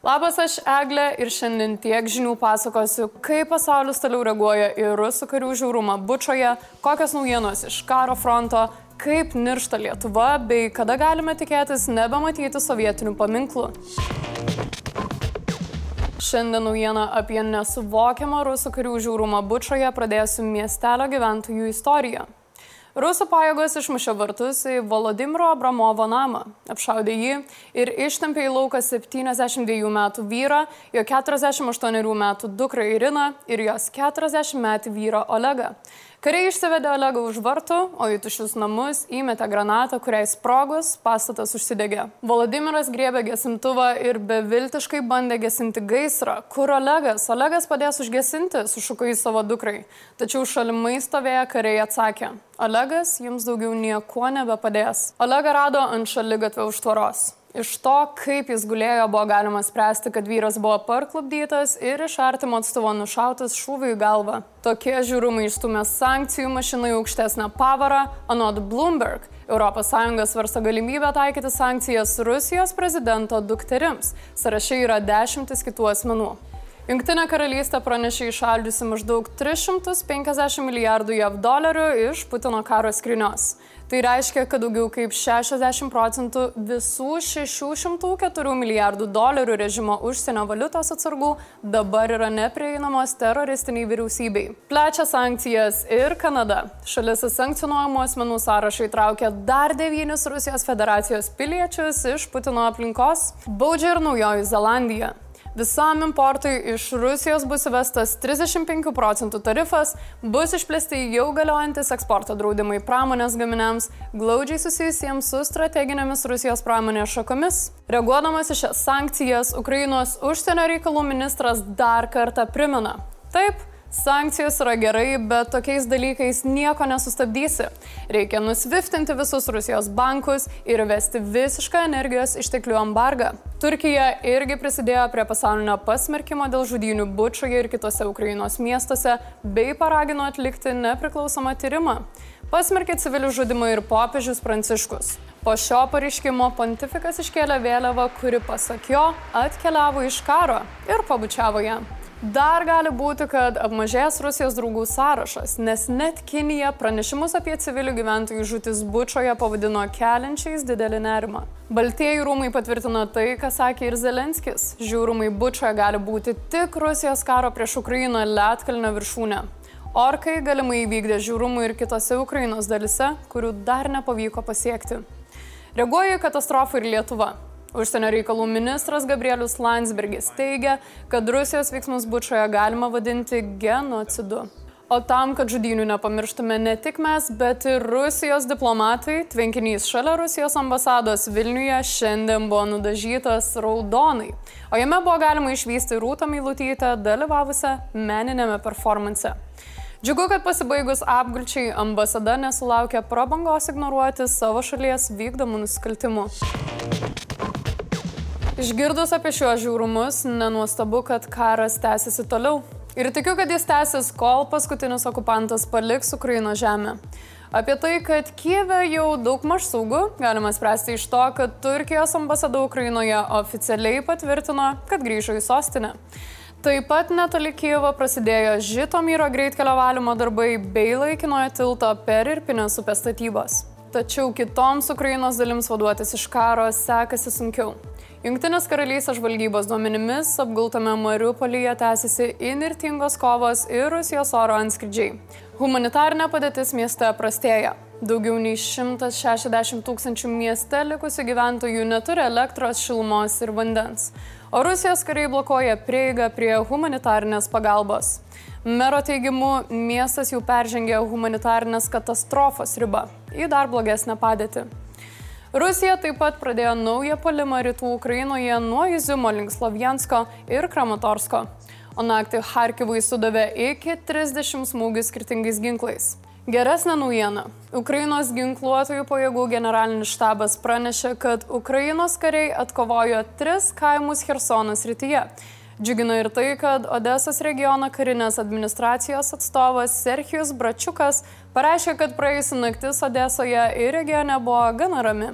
Labas, aš Eglė ir šiandien tiek žinių pasakosiu, kaip pasaulis toliau reaguoja į rusų karių žiaurumą Bučoje, kokios naujienos iš karo fronto, kaip niršta Lietuva bei kada galime tikėtis nebematyti sovietinių paminklų. Šiandien naujieną apie nesuvokiamą rusų karių žiaurumą Bučoje pradėsiu miestelio gyventojų istoriją. Rusų pajėgos išmušė vartus į Volodimiro Abramovo namą, apšaudė jį ir ištempė į lauką 72 metų vyrą, jo 48 metų dukrą Iriną ir jos 40 metų vyrą Olegą. Kariai išsivedė Olegą už vartų, o į tušius namus įmetė granatą, kuriai sprogus pastatas užsidegė. Volodimiras griebė gesintuvą ir beviltiškai bandė gesinti gaisrą. Kur Olegas? Olegas padės užgesinti, sušuko į savo dukrai. Tačiau šalimai stovėję kariai atsakė. Olegas jums daugiau nieko nebepadės. Olegą rado ant šaligatvio už tvoros. Iš to, kaip jis gulėjo, buvo galima spręsti, kad vyras buvo parklubdytas ir iš artimo atstuvo nušautas šūvių į galvą. Tokie žiūrumai išstumė sankcijų mašinai aukštesnę pavarą, anot Bloomberg. ES svarsto galimybę taikyti sankcijas Rusijos prezidento dukterims. Sarašai yra dešimtis kitų asmenų. Junktinė karalystė pranešė išaldiusi maždaug 350 milijardų JAV dolerių iš Putino karo skrinios. Tai reiškia, kad daugiau kaip 60 procentų visų 604 milijardų dolerių režimo užsienio valiutos atsargų dabar yra neprieinamos teroristiniai vyriausybei. Plečia sankcijas ir Kanada. Šalis į sankcionuojamų asmenų sąrašą įtraukė dar devynis Rusijos federacijos piliečius iš Putino aplinkos, baudžia ir Naujoji Zelandija. Visam importui iš Rusijos bus įvestas 35 procentų tarifas, bus išplėsti jau galiojantis eksporto draudimai pramonės gaminiams, glaudžiai susijusiems su strateginėmis Rusijos pramonės šakomis. Reaguodamas į šias sankcijas, Ukrainos užsienio reikalų ministras dar kartą primena. Taip, Sankcijos yra gerai, bet tokiais dalykais nieko nesustabdysi. Reikia nusviftinti visus Rusijos bankus ir vesti visišką energijos išteklių embargą. Turkija irgi prisidėjo prie pasaulinio pasmerkimo dėl žudynių Bučoje ir kitose Ukrainos miestuose, bei paragino atlikti nepriklausomą tyrimą. Pasmerkė civilių žudimą ir popiežius Pranciškus. Po šio pareiškimo pontifikas iškėlė vėliavą, kuri pasak jo atkeliavo iš karo ir pabučiavo ją. Dar gali būti, kad apmažės Rusijos draugų sąrašas, nes net Kinija pranešimus apie civilių gyventojų žūtis Bučoje pavadino keliančiais didelį nerimą. Baltieji rūmai patvirtino tai, ką sakė ir Zelenskis. Žiūrumai Bučoje gali būti tik Rusijos karo prieš Ukrainą Lietkalnio viršūnė. Orkai galimai įvykdė žiūrumų ir kitose Ukrainos dalise, kurių dar nepavyko pasiekti. Reaguoja į katastrofą ir Lietuva. Užsienio reikalų ministras Gabrielius Landsbergis teigia, kad Rusijos veiksmus bučioje galima vadinti genocidu. O tam, kad žudynių nepamirštume ne tik mes, bet ir Rusijos diplomatai, tvenkinys šalia Rusijos ambasados Vilniuje šiandien buvo nudažytas raudonai, o jame buvo galima išvysti Rūtą Meilutytę dalyvavusią meninėme performance. Džiugu, kad pasibaigus apgulčiai ambasada nesulaukė prabangos ignoruoti savo šalies vykdomų nusikaltimų. Išgirdus apie šiuos žiaurumus, nenuostabu, kad karas tęsiasi toliau. Ir tikiu, kad jis tęsis, kol paskutinis okupantas paliks Ukraino žemę. Apie tai, kad Kijeve jau daug maž saugu, galima spręsti iš to, kad Turkijos ambasada Ukrainoje oficialiai patvirtino, kad grįžo į sostinę. Taip pat netoli Kijevo prasidėjo Žitomyro greitkelio valymo darbai bei laikinojo tilto per Irpinės upės statybos. Tačiau kitoms Ukrainos dalims vaduotis iš karo sekasi sunkiau. Junktinės karalystės žvalgybos duomenimis apgultame Mariupolyje tęsiasi inirtingos kovos ir Rusijos oro antskridžiai. Humanitarinė padėtis mieste prastėja. Daugiau nei 160 tūkstančių mieste likusių gyventojų neturi elektros, šilumos ir vandens. O Rusijos kariai blokuoja prieigą prie humanitarinės pagalbos. Mero teigimu, miestas jau peržengė humanitarinės katastrofos ribą į dar blogesnę padėtį. Rusija taip pat pradėjo naują palimą rytų Ukrainoje nuo Izimo link Sloviansko ir Kramatorsko, o naktį Harkivui sudavė iki 30 smūgių skirtingais ginklais. Geresnė naujiena. Ukrainos ginkluotojų pajėgų generalinis štabas pranešė, kad Ukrainos kariai atkovojo tris kaimus Hersonas rytyje. Džiugina ir tai, kad Odesos regiono karinės administracijos atstovas Serhijus Bračiukas pareiškė, kad praėjusi naktis Odesoje ir regione buvo gana rami.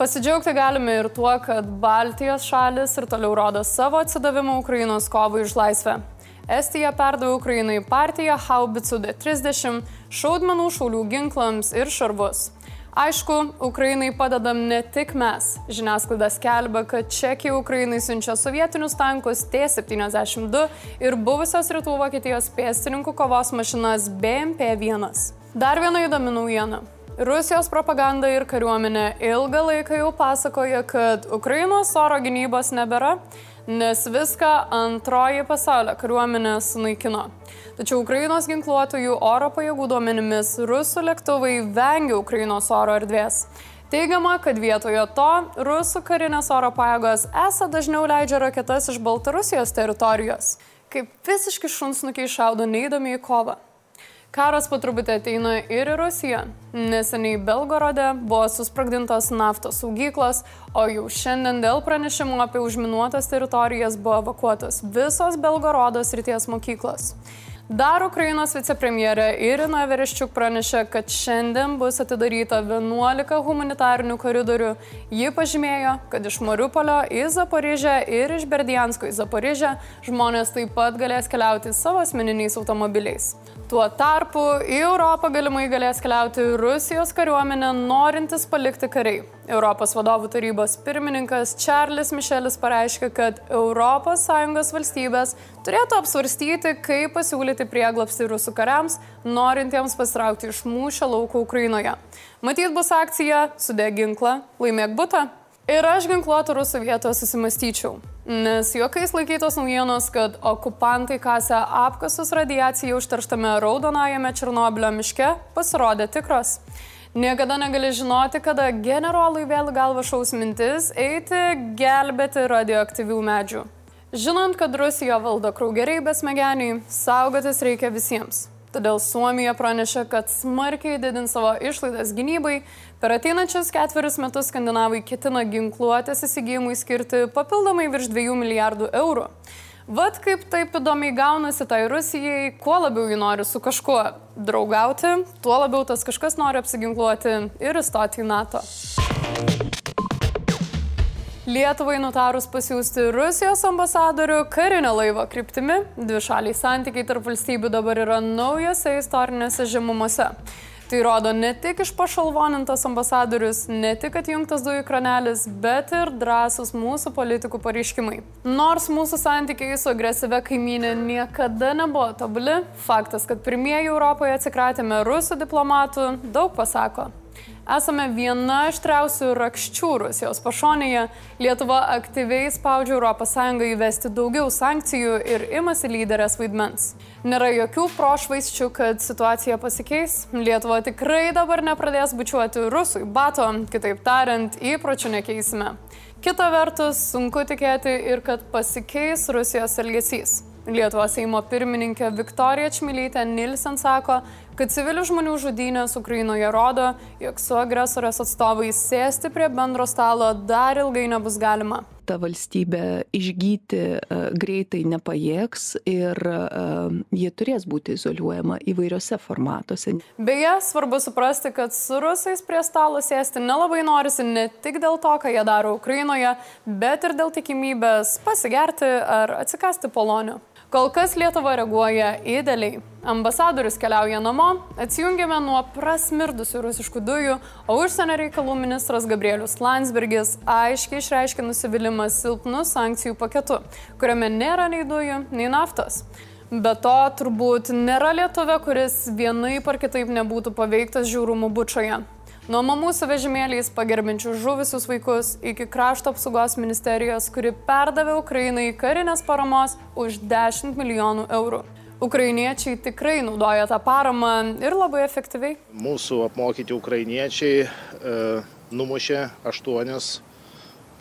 Pasidžiaugti galime ir tuo, kad Baltijos šalis ir toliau rodo savo atsidavimą Ukrainos kovai už laisvę. Estija perdavė Ukrainai partiją Haubicų D30, šaudmenų šaulių ginklams ir šarvus. Aišku, Ukrainai padedam ne tik mes. Žiniasklaida skelbia, kad Čekija Ukrainai siunčia sovietinius tankus T-72 ir buvusios rytų Vokietijos pėstininkų kovos mašinas BMP-1. Dar viena įdomi naujiena. Rusijos propaganda ir kariuomenė ilgą laiką jau pasakoja, kad Ukrainos oro gynybos nebėra, nes viską antroji pasaulio kariuomenė sunaikino. Tačiau Ukrainos ginkluotojų oro pajėgų duomenimis rusų lėktuvai vengia Ukrainos oro erdvės. Teigiama, kad vietoje to rusų karinės oro pajėgos esą dažniau leidžia raketas iš Baltarusijos teritorijos. Kaip visiški šunsnukiai šaudo neįdomi į kovą. Karas po truputį ateina ir į Rusiją. Neseniai Belgorode buvo susprogdintos naftos saugyklos, o jau šiandien dėl pranešimų apie užminuotas teritorijas buvo evakuotos visos Belgorodos ryties mokyklos. Dar Ukrainos vicepremjerė Irina Vereščiuk pranešė, kad šiandien bus atidaryta 11 humanitarinių koridorių. Ji pažymėjo, kad iš Mariupolio į Zaporižę ir iš Berdiansko į Zaporižę žmonės taip pat galės keliauti savo asmeniniais automobiliais. Tuo tarpu į Europą galimai galės keliauti Rusijos kariuomenė norintis palikti kariai. Europos vadovų tarybos pirmininkas Čarlis Mišelis pareiškė, kad ES valstybės turėtų apsvarstyti, kaip pasiūlyti prieglapsti rusų kariams, norintiems pasitraukti iš mūšio lauko Ukrainoje. Matyt bus akcija, sudėk ginklą, laimėk butą. Ir aš ginkluotų rusų vietoje susimastyčiau. Nes juokais laikytos naujienos, kad okupantai kasė apkasus radiacijai užterštame raudonajame Černobilio miške, pasirodė tikros. Niekada negali žinoti, kada generolui vėl galva šaus mintis eiti gelbėti radioaktyvių medžių. Žinant, kad Rusija valdo kraugeriai besmegeniai, saugotis reikia visiems. Todėl Suomija pranešė, kad smarkiai didins savo išlaidas gynybai. Per ateinančius ketverius metus skandinavai ketina ginkluotės įsigijimui skirti papildomai virš 2 milijardų eurų. Vat kaip taip įdomiai gaunasi tai Rusijai, kuo labiau ji nori su kažkuo draugauti, tuo labiau tas kažkas nori apsiginkluoti ir įstoti į NATO. Lietuvai nutarus pasiūsti Rusijos ambasadorių karinio laivo kryptimi, dvišaliai santykiai tarp valstybių dabar yra naujose istorinėse žemumose. Tai rodo ne tik iš pašalvonintas ambasadorius, ne tik atjungtas dujų kranelis, bet ir drąsus mūsų politikų pareiškimai. Nors mūsų santykiai su agresyve kaimynė niekada nebuvo tobuli, faktas, kad pirmieji Europoje atsikratėme rusų diplomatų, daug pasako. Esame viena aštriausių rakščių Rusijos pašonėje. Lietuva aktyviai spaudžia ES įvesti daugiau sankcijų ir imasi lyderės vaidmens. Nėra jokių prošvaisčių, kad situacija pasikeis. Lietuva tikrai dabar nepradės bučiuoti rusui bato, kitaip tariant, įpročių nekeisime. Kita vertus, sunku tikėti ir kad pasikeis Rusijos elgesys. Lietuvos Seimo pirmininkė Viktorija Čmilytė Nilsen sako, kad civilių žmonių žudynės Ukrainoje rodo, jog su agresorės atstovais sėsti prie bendro stalo dar ilgai nebus galima ta valstybė išgyti e, greitai nepajėgs ir e, ji turės būti izoliuojama įvairiose formatuose. Beje, svarbu suprasti, kad su rusais prie stalo sėsti nelabai norisi ne tik dėl to, ką jie daro Ukrainoje, bet ir dėl tikimybės pasigerti ar atsikasti polonių. Kol kas Lietuva reaguoja įdėliai. Ambasadorius keliauja namo, atsijungiame nuo prasmirdusių rusiškų dujų, o užsienio reikalų ministras Gabrielius Landsbergis aiškiai išreiškė nusivylimą silpnu sankcijų paketu, kuriame nėra nei dujų, nei naftos. Be to, turbūt nėra lietuvė, kuris vienaip ar kitaip nebūtų paveiktas žiaurumų bučioje. Nuo mamų su vežimėliais pagerbinčių žuvusius vaikus iki krašto apsaugos ministerijos, kuri perdavė Ukrainai karinės paramos už 10 milijonų eurų. Ukrainiečiai tikrai naudoja tą paramą ir labai efektyviai. Mūsų apmokyti ukrainiečiai e, numušė aštuonius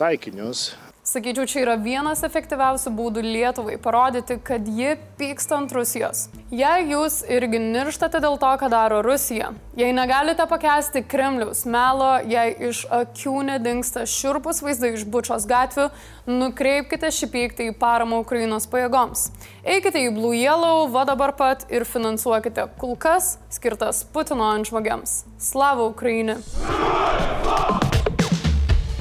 taikinius Sakyčiau, čia yra vienas efektyviausių būdų Lietuvai parodyti, kad ji pyksta ant Rusijos. Jei jūs irgi nirštate dėl to, ką daro Rusija, jei negalite pakęsti Kremliaus melo, jei iš akių nedingsta širpus vaizdai iš bučios gatvių, nukreipkite šį pyktį į paramą Ukrainos pajėgoms. Eikite į Blue Yellow, va dabar pat ir finansuokite kulkas skirtas Putino antžmogiams. Slava Ukraini!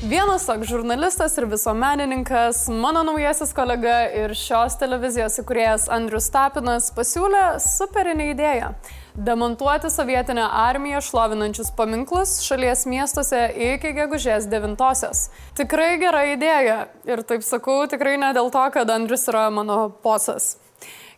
Vienas toks žurnalistas ir visuomenininkas, mano naujasis kolega ir šios televizijos įkūrėjas Andrius Tapinas pasiūlė superinę idėją - demontuoti sovietinę armiją šlovinančius paminklus šalies miestuose iki gegužės 9-osios. Tikrai gera idėja ir taip sakau tikrai ne dėl to, kad Andrius yra mano posas.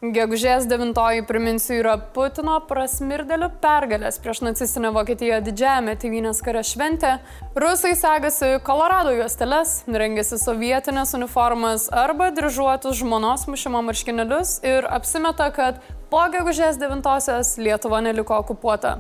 Gegužės 9, priminsiu, yra Putino prasmirdelių pergalės prieš nacistinę Vokietiją didžiajame tėvynės kare šventė. Rusai segasi Kolorado juosteles, rengiasi sovietinės uniformas arba dryžuotus žmonos mušimo marškinėlius ir apsimeta, kad po gegužės 9 Lietuva neliko okupuota.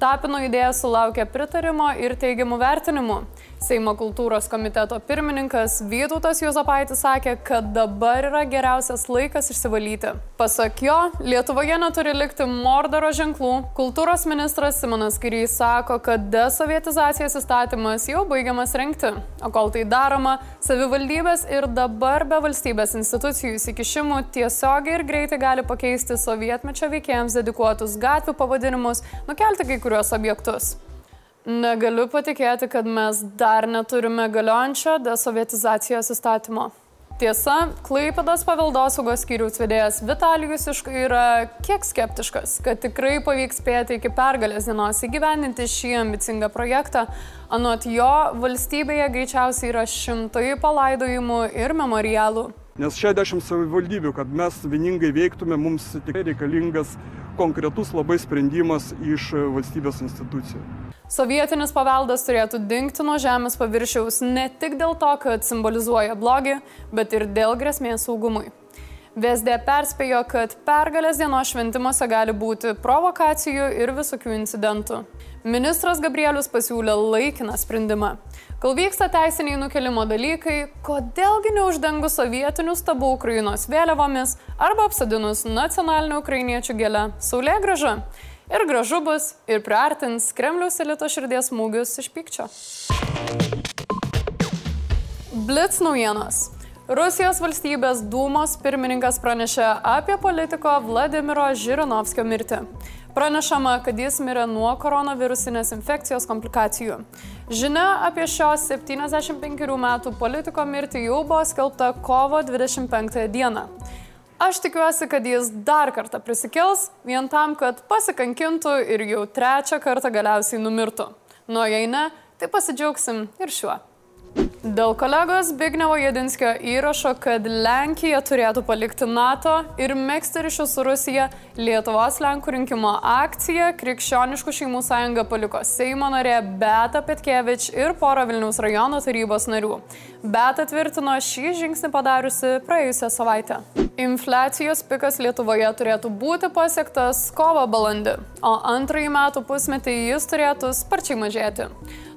Tapino idėja sulaukė pritarimo ir teigiamų vertinimų. Seimo kultūros komiteto pirmininkas Vytautas Juzapaitis sakė, kad dabar yra geriausias laikas išsivalyti. Pasak jo, Lietuvoje neturi likti Mordoro ženklų. Kultūros ministras Simonas Kairys sako, kad desovietizacijos įstatymas jau baigiamas renkti. O kol tai daroma, savivaldybės ir dabar be valstybės institucijų įsikišimų tiesiogiai ir greitai gali pakeisti sovietmečio veikėjams dedikuotus gatvių pavadinimus, nukelti kai kuriuos objektus. Negaliu patikėti, kad mes dar neturime galiojančio desovietizacijos įstatymo. Tiesa, Klaipėdos paveldosaugos skyriaus vedėjas Vitalijus yra kiek skeptiškas, kad tikrai pavyks spėti iki pergalės dienos įgyveninti šį ambicingą projektą. Anot jo, valstybėje greičiausiai yra šimtai palaidojimų ir memorialų. Nes 60 savivaldybių, kad mes vieningai veiktume, mums tikrai reikalingas konkretus labai sprendimas iš valstybės institucijų. Sovietinis paveldas turėtų dingti nuo žemės paviršiaus ne tik dėl to, kad simbolizuoja blogį, bet ir dėl grėsmės saugumui. VSD perspėjo, kad pergalės dienos šventimuose gali būti provokacijų ir visokių incidentų. Ministras Gabrielius pasiūlė laikiną sprendimą. Kol vyksta teisiniai nukelimo dalykai, kodėlgi neuždengus sovietinių stabų Ukrainos vėliavomis arba apsadinus nacionalinių ukrainiečių gėlę Saulė graža ir gražu bus, ir priartins Kremliaus elito širdies smūgius iš pykčio. Blitz naujienos. Rusijos valstybės dūmos pirmininkas pranešė apie politiko Vladimiro Žirinovskio mirtį. Pranešama, kad jis mirė nuo koronavirusinės infekcijos komplikacijų. Žinia apie šios 75 metų politiko mirtį jau buvo skelbta kovo 25 dieną. Aš tikiuosi, kad jis dar kartą prisikels, vien tam, kad pasikankintų ir jau trečią kartą galiausiai numirtų. Nu, jei ne, tai pasidžiaugsim ir šiuo. Dėl kolegos Bignevo Jedinskio įrašo, kad Lenkija turėtų palikti NATO ir mėgsti ryšius su Rusija, Lietuvos Lenkų rinkimo akcija Krikščioniškų šeimų sąjunga paliko Seimo narė Beta Petkevič ir pora Vilniaus rajono tarybos narių. Beta tvirtino šį žingsnį padariusi praėjusią savaitę. Infliacijos pikas Lietuvoje turėtų būti pasiektas kovo balandį, o antrąjį metų pusmetį jis turėtų sparčiai mažėti.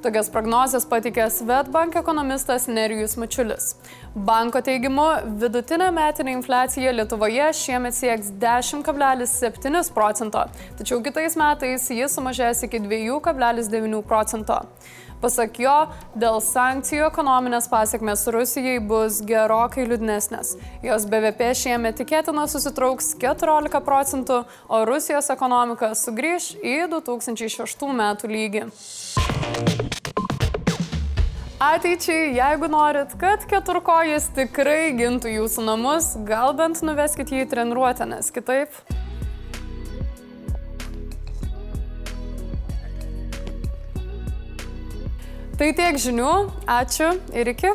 Tokias prognozes patikė Svetbank ekonomistas Nerijus Mačiulis. Banko teigimu, vidutinė metinė infliacija Lietuvoje šiemet sieks 10,7 procento, tačiau kitais metais jis sumažės iki 2,9 procento. Pasak jo, dėl sankcijų ekonominės pasiekmes Rusijai bus gerokai liūdnesnės. Jos BVP šiemet tikėtina susitrauks 14 procentų, o Rusijos ekonomika sugrįž į 2006 metų lygį. Ateičiai, jeigu norit, kad keturkojas tikrai gintų jūsų namus, gal bent nuveskit jį į treniruotę, nes kitaip. Tai tiek žinių, ačiū ir iki.